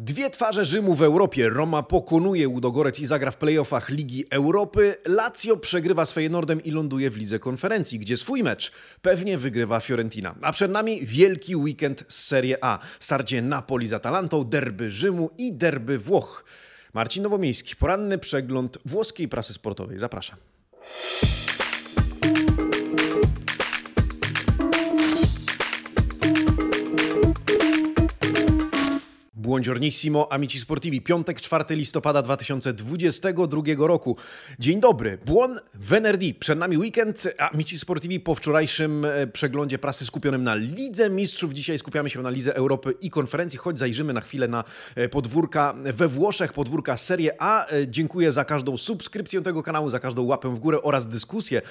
Dwie twarze Rzymu w Europie. Roma pokonuje Łudogorec i zagra w playoffach Ligi Europy. Lazio przegrywa z Feyenoordem i ląduje w Lidze Konferencji, gdzie swój mecz pewnie wygrywa Fiorentina. A przed nami wielki weekend z Serie A. Starcie Napoli z Atalantą, derby Rzymu i derby Włoch. Marcin Nowomiejski, poranny przegląd włoskiej prasy sportowej. Zapraszam. Buongiornissimo, amici sportivi. Piątek, 4 listopada 2022 roku. Dzień dobry, buon venerdì. Przed nami weekend, amici sportivi po wczorajszym e, przeglądzie prasy skupionym na Lidze Mistrzów. Dzisiaj skupiamy się na Lidze Europy i konferencji, choć zajrzymy na chwilę na e, podwórka we Włoszech, podwórka Serie A. E, dziękuję za każdą subskrypcję tego kanału, za każdą łapę w górę oraz dyskusję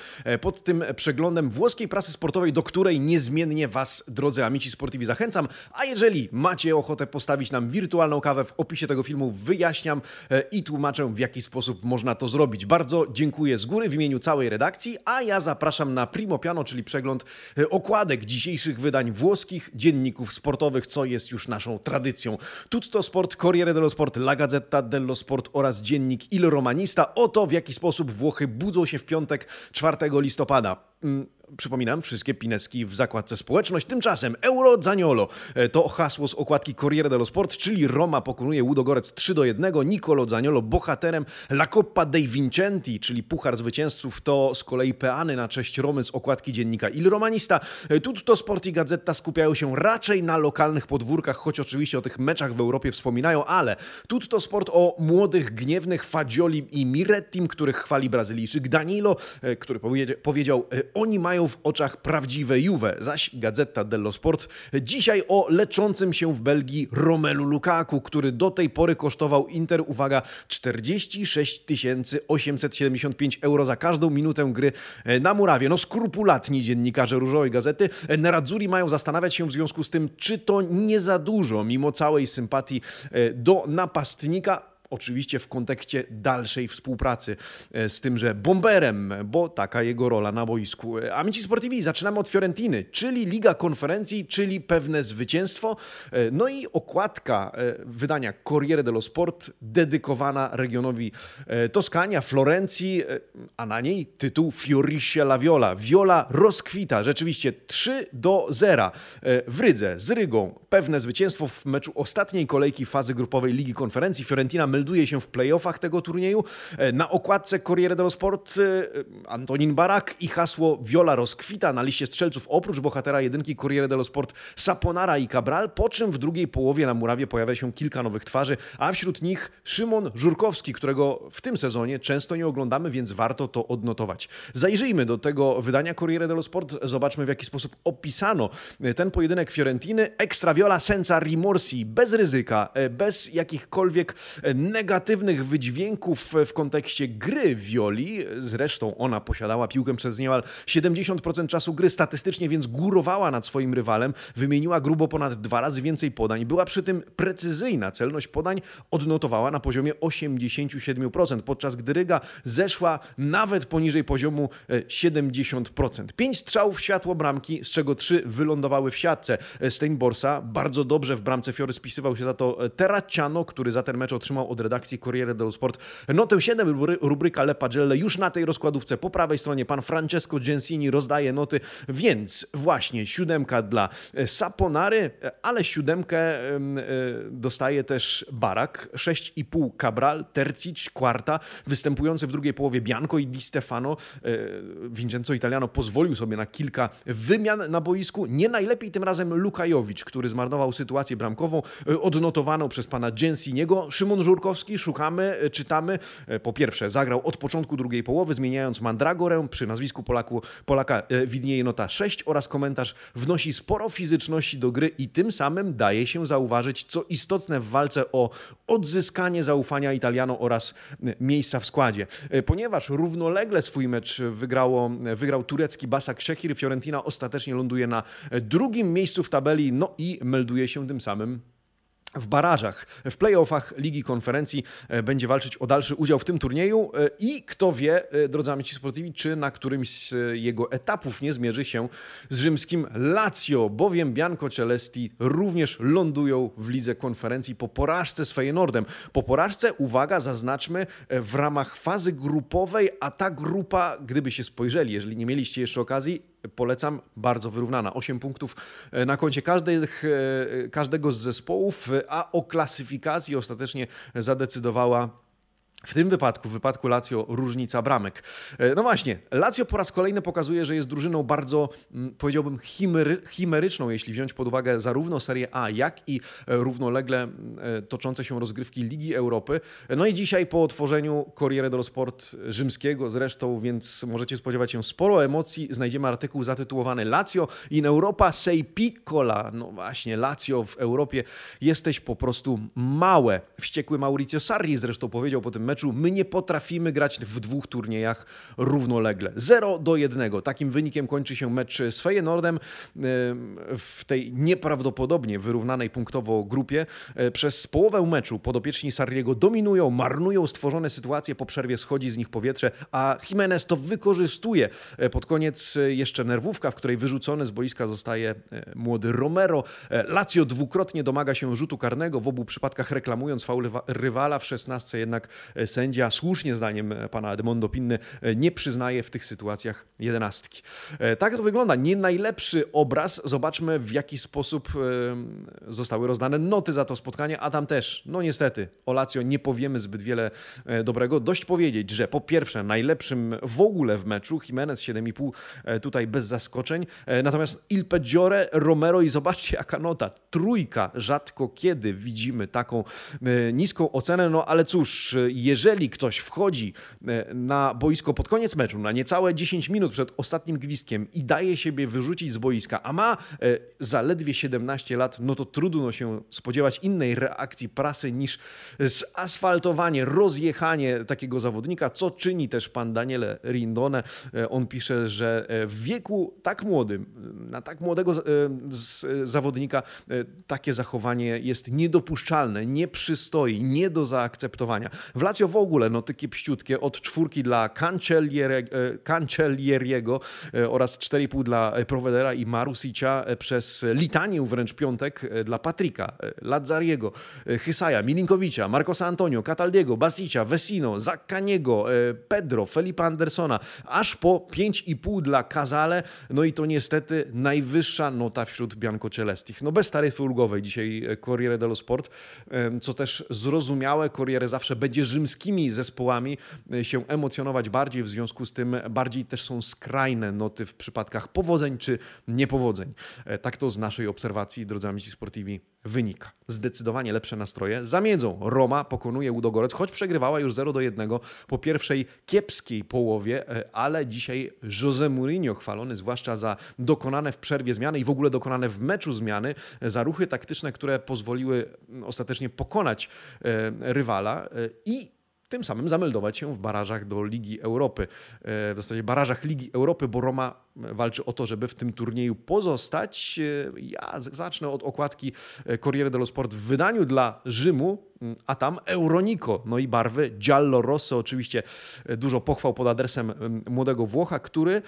pod tym przeglądem włoskiej prasy sportowej, do której niezmiennie Was, drodzy amici sportivi, zachęcam. A jeżeli macie ochotę postawić nam wirtualną kawę. W opisie tego filmu wyjaśniam e, i tłumaczę, w jaki sposób można to zrobić. Bardzo dziękuję z góry w imieniu całej redakcji, a ja zapraszam na Primo Piano, czyli przegląd e, okładek dzisiejszych wydań włoskich dzienników sportowych, co jest już naszą tradycją. Tutto Sport, Corriere dello Sport, La Gazzetta dello Sport oraz dziennik Il Romanista. Oto w jaki sposób Włochy budzą się w piątek 4 listopada. Przypominam, wszystkie pineski w zakładce społeczność. Tymczasem Euro Zaniolo e, to hasło z okładki Corriere dello Sport, czyli Roma pokonuje Łudogorec 3 do 1. Nicolo Zaniolo bohaterem La Coppa dei Vincenti, czyli Puchar Zwycięzców, to z kolei peany na cześć Romy z okładki dziennika Il Romanista. E, Tutto Sport i Gazetta skupiają się raczej na lokalnych podwórkach, choć oczywiście o tych meczach w Europie wspominają, ale Tutto Sport o młodych, gniewnych Fagiolim i Mirettim, których chwali Brazylijczyk Danilo, e, który powiedział, oni mają mają w oczach prawdziwe Juve, zaś Gazeta dello Sport dzisiaj o leczącym się w Belgii Romelu Lukaku, który do tej pory kosztował Inter, uwaga, 46 875 euro za każdą minutę gry e, na murawie. No skrupulatni dziennikarze Różowej Gazety. E, Nerazzurri mają zastanawiać się w związku z tym, czy to nie za dużo, mimo całej sympatii e, do napastnika, Oczywiście w kontekście dalszej współpracy e, z tymże bomberem, bo taka jego rola na boisku. E, Amici Sportivi, zaczynamy od Fiorentiny, czyli Liga Konferencji, czyli pewne zwycięstwo. E, no i okładka wydania Corriere dello Sport dedykowana regionowi Toskania, Florencji, a na niej tytuł Fiorisce la Viola. Viola rozkwita, rzeczywiście 3 do 0 w Rydze z Rygą. Pewne zwycięstwo w meczu ostatniej kolejki fazy grupowej Ligi Konferencji. Fiorentina melduje się w playoffach tego turnieju. E, na okładce Corriere dello Sport e, Antonin Barak i hasło Viola rozkwita na liście strzelców oprócz bohatera jedynki Corriere dello Sport Saponara i Cabral, po czym w drugiej połowie na murawie pojawia się kilka nowych twarzy, a wśród nich Szymon Żurkowski, którego w tym sezonie często nie oglądamy, więc warto to odnotować. Zajrzyjmy do tego wydania Corriere dello Sport, zobaczmy w jaki sposób opisano ten pojedynek Fiorentiny. Extra Viola senza rimorsi, bez ryzyka, e, bez jakichkolwiek negatywnych wydźwięków w kontekście gry Violi. Zresztą ona posiadała piłkę przez niemal 70% czasu gry statystycznie, więc górowała nad swoim rywalem. Wymieniła grubo ponad dwa razy więcej podań. Była przy tym precyzyjna. Celność podań odnotowała na poziomie 87%, podczas gdy Ryga zeszła nawet poniżej poziomu 70%. E, Pięć strzałów w światło bramki, z czego trzy wylądowały w siatce. E, Steinborsa bardzo dobrze w bramce Fiory spisywał się za to e, Terracciano, który za ten mecz otrzymał od redakcji Corriere dello Sport notę 7, rubryka Le Pagelle już na tej rozkładówce. Po prawej stronie pan Francesco Gensini rozdaje noty, więc właśnie siódemka dla e, Saponary, e, ale siódemkę e, dostaje też Barak, 6,5 Cabral, Tercic, Quarta, występujący w drugiej połowie Bianco i Di Stefano. Vincenzo Italiano pozwolił sobie na kilka wymian na boisku. Nie najlepiej tym razem Lukajowicz, który zmarnował sytuację bramkową, odnotowaną przez pana Gensiniego. Szymon Żurko Szukamy, e, czytamy. E, po pierwsze, zagrał od początku drugiej połowy, zmieniając Mandragorę. Przy nazwisku Polaku, Polaka e, widnieje nota 6 oraz komentarz wnosi sporo fizyczności do gry i tym samym daje się zauważyć, co istotne w walce o odzyskanie zaufania Italiano oraz miejsca w składzie. Ponieważ równolegle swój mecz wygrało, wygrał turecki Basak Szechir, Fiorentina ostatecznie ląduje na drugim miejscu w tabeli, no i melduje się tym samym w barażach, w playoffach Ligi Konferencji e, będzie walczyć o dalszy udział w tym turnieju e, i kto wie, e, drodzy amici sportivi, czy na którymś z jego etapów nie zmierzy się z rzymskim Lazio, bowiem Bianco Celesti również lądują w Lidze Konferencji po porażce z Feyenoordem. Po porażce, uwaga, zaznaczmy, w ramach fazy grupowej, a ta grupa, gdyby się spojrzeli, jeżeli nie mieliście jeszcze okazji, polecam, bardzo wyrównana. 8 punktych e, na koncie każdych, e, każdego z zespołów, a o klasyfikacji ostatecznie zadecydowała w tym wypadku, w wypadku Lazio, różnica bramek. E, no właśnie, Lazio po raz kolejny pokazuje, że jest drużyną bardzo, mm, powiedziałbym, chimery, chimeryczną, jeśli wziąć pod uwagę zarówno Serię A, jak i e, równolegle mm, e, toczące się rozgrywki Ligi Europy. No i dzisiaj po otworzeniu Corriere dello Sport rzymskiego zresztą, więc możecie spodziewać się sporo emocji, znajdziemy artykuł zatytułowany Lazio in Europa sei piccola. No właśnie, Lazio w Europie jesteś po prostu małe. Wściekły Mauricio Sarri zresztą powiedział po tym meczu. My nie potrafimy grać w dwóch turniejach równolegle. 0 do 1. Takim wynikiem kończy się mecz z Feyenoordem w tej nieprawdopodobnie wyrównanej punktowo grupie. E, przez połowę meczu podopieczni Sarriego dominują, marnują stworzone sytuacje, po przerwie schodzi z nich powietrze, a Jimenez to wykorzystuje. E, pod koniec e, jeszcze nerwówka, w której wyrzucony z boiska zostaje młody Romero. Lazio dwukrotnie domaga się rzutu karnego, w obu przypadkach reklamując faul rywala, w 16 jednak sędzia, słusznie zdaniem pana Edmondo Pinny, nie przyznaje w tych sytuacjach jedenastki. E, tak to wygląda. Nie najlepszy obraz. Zobaczmy, w jaki sposób e, zostały rozdane noty za to spotkanie, a tam też, no niestety, o Lazio nie powiemy zbyt wiele e, dobrego. Dość powiedzieć, że po pierwsze, najlepszym w ogóle w meczu, Jimenez 7,5 tutaj bez zaskoczeń, natomiast Il Peggiore, Romero i zobaczcie jaka nota, trójka, rzadko kiedy widzimy taką niską ocenę, no ale cóż, jeżeli ktoś wchodzi e, na boisko pod koniec meczu, na niecałe 10 minut przed ostatnim gwizdkiem i daje siebie wyrzucić z boiska, a ma e, zaledwie 17 lat, no to trudno się spodziewać innej reakcji prasy niż zasfaltowanie, rozjechanie takiego zawodnika, co czyni też pan Daniele Rindone. E, on pisze, że w wieku tak młodym, na tak młodego zawodnika takie zachowanie jest niedopuszczalne, nie przystoi, nie do zaakceptowania. W Lazio w ogóle notyki pściutkie od czwórki dla Cancellieriego e, oraz 4,5 dla Provedera i Marusicia e, przez litanię wręcz piątek e, dla Patryka, Lazzariego, Hysaja, Milinkowicza, Marcosa Antonio, Cataldiego, Basicia, Vesino, Zaccaniego, Pedro, Felipe Andersona, aż po 5,5 dla Kazale, no i to niestety najwyższa nota wśród Bianco Celestich. No bez taryfy ulgowej dzisiaj Corriere dello Sport, co też zrozumiałe, Corriere zawsze będzie rzymskimi zespołami e, się emocjonować bardziej, w związku z tym bardziej też są skrajne noty w przypadkach powodzeń czy niepowodzeń. E, tak to z naszej obserwacji, drodzy amici sportivi, wynika. Zdecydowanie lepsze nastroje zamiedzą. Roma pokonuje Udogorec, choć przegrywała już 0 do 1 po pierwszej kiepskiej połowie, e, ale dzisiaj Jose Mourinho chwalony zwłaszcza za dokonane w przerwie zmiany i w ogóle dokonane w meczu zmiany, za ruchy taktyczne, które pozwoliły ostatecznie pokonać rywala i tym samym zameldować się w barażach do Ligi Europy. E, w zasadzie barażach Ligi Europy, bo Roma walczy o to, żeby w tym turnieju pozostać. E, ja zacznę od okładki e, Corriere dello Sport w wydaniu dla Rzymu, a tam Euronico, no i barwy Giallo Rosso. Oczywiście dużo pochwał pod adresem młodego Włocha, który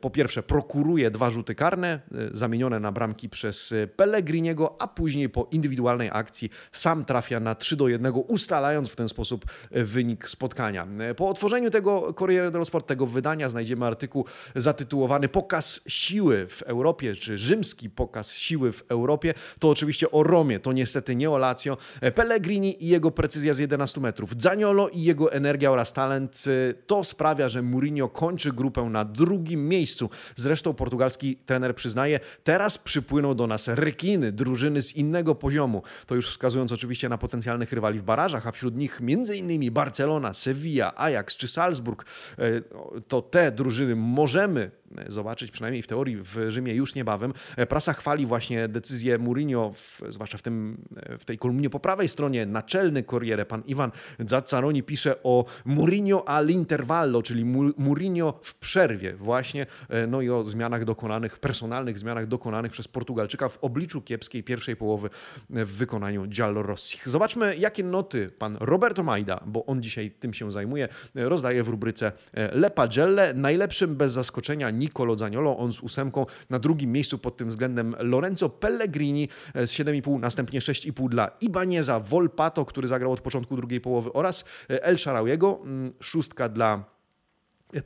po pierwsze prokuruje dwa rzuty karne, zamienione na bramki przez Pellegriniego, a później po indywidualnej akcji sam trafia na 3 do 1, ustalając w ten sposób wynik spotkania. Po otworzeniu tego Corriere dello Sport, tego wydania, znajdziemy artykuł zatytułowany Pokaz siły w Europie, czy rzymski pokaz siły w Europie. To oczywiście o Romie, to niestety nie o Lazio. Pellegrini i jego precyzja z 11 metrów, Zaniolo i jego energia oraz talent. To sprawia, że Mourinho kończy grupę na drugim miejscu. Zresztą portugalski trener przyznaje, teraz przypłyną do nas rekiny, drużyny z innego poziomu. To już wskazując oczywiście na potencjalnych rywali w barażach, a wśród nich innymi Barcelona, Sevilla, Ajax czy Salzburg, e, to te drużyny możemy zobaczyć, przynajmniej w teorii w Rzymie już niebawem. E, prasa chwali właśnie decyzję Mourinho, w, zwłaszcza w, tym, w tej kolumnie po prawej stronie, naczelny Corriere. Pan Iwan Zaccaroni pisze o Mourinho all'intervallo, czyli Mourinho w przerwie właśnie, no i o zmianach dokonanych, personalnych zmianach dokonanych przez Portugalczyka w obliczu kiepskiej pierwszej połowy w wykonaniu Giallorossich. Zobaczmy, jakie noty pan Roberto Majda, bo on dzisiaj tym się zajmuje, rozdaje w rubryce Le Pagelle. Najlepszym bez zaskoczenia Nicolo Zaniolo, on z ósemką. Na drugim miejscu pod tym względem Lorenzo Pellegrini z 7,5, następnie 6,5 dla Ibaneza, Volpato, który zagrał od początku drugiej połowy oraz El Sharawiego, mm, szóstka dla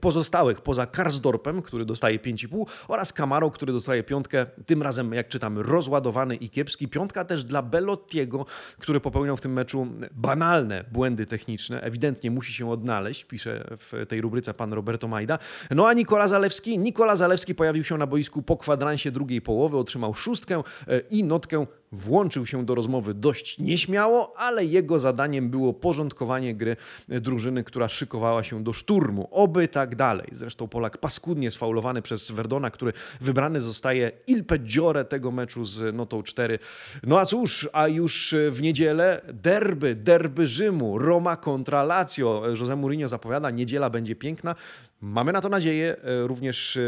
pozostałych poza Karsdorpem, który dostaje 5,5 oraz Camaro, który dostaje piątkę, tym razem jak czytamy rozładowany i kiepski. Piątka też dla Bellottiego, który popełniał w tym meczu banalne błędy techniczne, ewidentnie musi się odnaleźć, pisze w tej rubryce pan Roberto Majda. No a Nikola Zalewski? Nikola Zalewski pojawił się na boisku po kwadransie drugiej połowy, otrzymał szóstkę e, i notkę Włączył się do rozmowy dość nieśmiało, ale jego zadaniem było porządkowanie gry drużyny, która szykowała się do szturmu. Oby tak dalej. Zresztą Polak paskudnie sfaulowany przez Verdona, który wybrany zostaje il peggiore tego meczu z notą 4. No a cóż, a już w niedzielę derby, derby Rzymu, Roma kontra Lazio. José Mourinho zapowiada, niedziela będzie piękna. Mamy na to nadzieję, e, również e,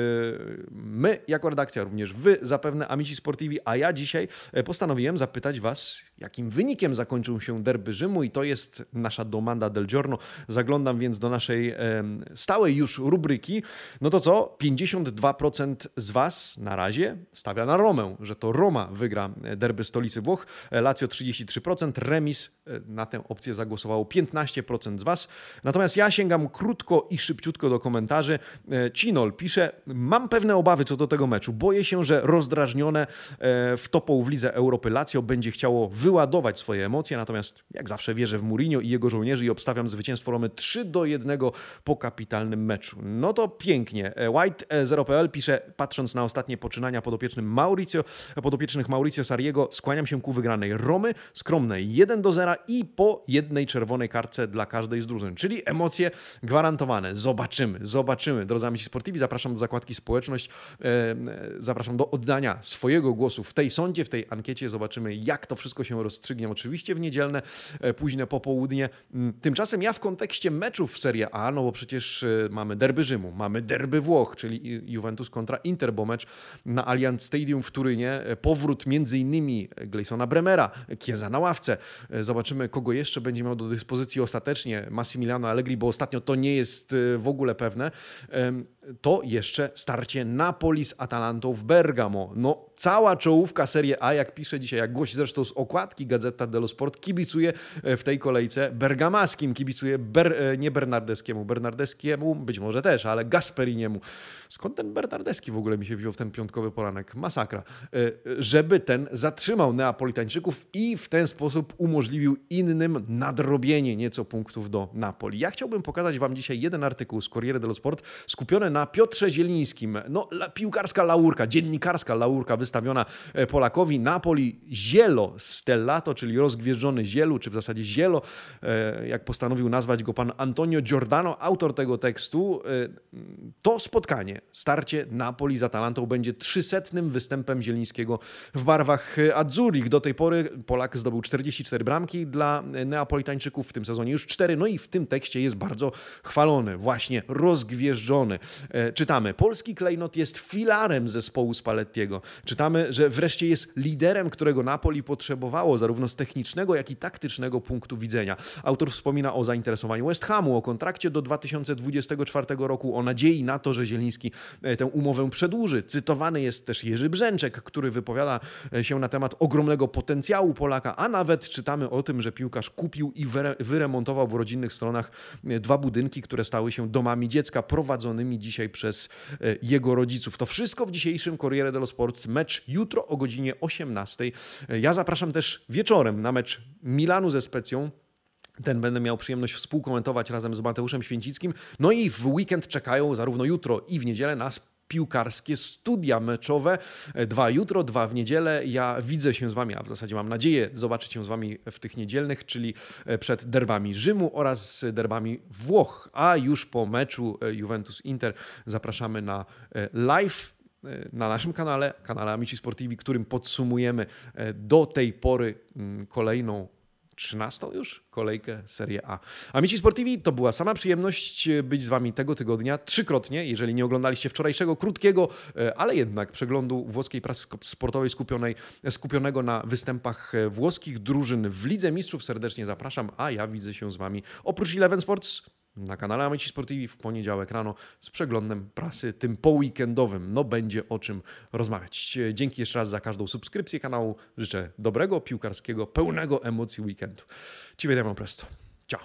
my jako redakcja, również wy zapewne Amici Sportivi, a ja dzisiaj e, postanowiłem zapytać was, jakim wynikiem zakończył się derby Rzymu i to jest nasza domanda del giorno. Zaglądam więc do naszej stałej już rubryki. No to co? 52% z was na razie stawia na Romę, że to Roma wygra derby stolicy Włoch. Lazio 33%, remis na tę opcję zagłosowało 15% z was. Natomiast ja sięgam krótko i szybciutko do komentarzy komentarzy. E, Cinol pisze, mam pewne obawy co do tego meczu. Boję się, że rozdrażnione e, w topą w lidze Europy Lazio będzie chciało wyładować swoje emocje, natomiast jak zawsze wierzę w Mourinho i jego żołnierzy i obstawiam zwycięstwo Romy 3 do 1 po kapitalnym meczu. No to pięknie. E, White0.pl pisze, patrząc na ostatnie poczynania podopiecznym Mauricio, podopiecznych Mauricio Sariego, skłaniam się ku wygranej Romy, skromnej 1 do 0 i po jednej czerwonej kartce dla każdej z drużyn, czyli emocje gwarantowane. Zobaczymy, Zobaczymy. Drodzy amici sportivi, zapraszam do zakładki społeczność. E, zapraszam do oddania swojego głosu w tej sądzie, w tej ankiecie. Zobaczymy, jak to wszystko się rozstrzygnie. Oczywiście w niedzielne, e, późne popołudnie. Mm, tymczasem ja w kontekście meczów w Serie A, no bo przecież e, mamy derby Rzymu, mamy derby Włoch, czyli Juventus kontra Inter, bo mecz na Allianz Stadium w Turynie. Powrót między innymi Gleisona Bremera, Kieza na ławce. Zobaczymy, kogo jeszcze będzie miał do dyspozycji ostatecznie Massimiliano Allegri, bo ostatnio to nie jest w ogóle pewne Ne? Ähm, to jeszcze starcie Napoli z Atalantą w Bergamo. No, cała czołówka Serie A, jak pisze dzisiaj, jak głosi zresztą z okładki Gazeta dello Sport, kibicuje e, w tej kolejce bergamaskim, kibicuje ber, e, nie Bernardeskiemu, Bernardeskiemu być może też, ale Gasperiniemu. Skąd ten Bernardeski w ogóle mi się wziął w ten piątkowy poranek? Masakra. E, żeby ten zatrzymał Neapolitańczyków i w ten sposób umożliwił innym nadrobienie nieco punktów do Napoli. Ja chciałbym pokazać Wam dzisiaj jeden artykuł z Corriere dello Sport skupiony na Piotrze Zielińskim. No, piłkarska laurka, dziennikarska laurka wystawiona e, Polakowi. Napoli zielo stellato, czyli rozgwieżdżony zielu, czy w zasadzie zielo, e, jak postanowił nazwać go pan Antonio Giordano, autor tego tekstu. To spotkanie starcie Napoli z Atalantą będzie trzysetnym występem Zielińskiego w barwach Azzurich. Do tej pory Polak zdobył 44 bramki dla Neapolitańczyków, w tym sezonie już 4, no i w tym tekście jest bardzo chwalony, właśnie rozgwieżdżony. E, czytamy, polski klejnot jest filarem zespołu Spallettiego. Czytamy, że wreszcie jest liderem, którego Napoli potrzebowało, zarówno z technicznego, jak i taktycznego punktu widzenia. Autor wspomina o zainteresowaniu West Hamu, o kontrakcie do 2024 roku, o nadziei na to, że Zieliński E, tę umowę przedłuży. Cytowany jest też Jerzy Brzęczek, który wypowiada e, się na temat ogromnego potencjału Polaka, a nawet czytamy o tym, że piłkarz kupił i wyremontował w rodzinnych stronach dwa budynki, które stały się domami dziecka prowadzonymi dzisiaj przez jego rodziców. To wszystko w dzisiejszym Corriere dello Sport. Mecz jutro o godzinie 18. Ja zapraszam też wieczorem na mecz Milanu ze Specją. Ten będę miał przyjemność współkomentować razem z Mateuszem Święcickim. No i w weekend czekają zarówno jutro i w niedzielę nas piłkarskie studia meczowe. Dwa jutro, dwa w niedzielę. Ja widzę się z Wami, a w zasadzie mam nadzieję zobaczyć się z Wami w tych niedzielnych, czyli przed derbami Rzymu oraz derbami Włoch. A już po meczu Juventus-Inter zapraszamy na live na naszym kanale, kanale Amici Sportivi, którym podsumujemy do tej pory kolejną 13 już kolejkę Serie A. Amici Sportivi to była sama przyjemność być z Wami tego tygodnia trzykrotnie. Jeżeli nie oglądaliście wczorajszego, krótkiego, e, ale jednak przeglądu włoskiej prasy sportowej skupionej, skupionego na występach e, włoskich drużyn w Lidze Mistrzów, serdecznie zapraszam, a ja widzę się z Wami oprócz Eleven Sports na kanale Amici Sportivi w poniedziałek rano z przeglądem prasy, tym poweekendowym. No będzie o czym rozmawiać. Dzięki jeszcze raz za każdą subskrypcję kanału. Życzę dobrego, piłkarskiego, pełnego emocji weekendu. Ci vediamo presto. Ciao.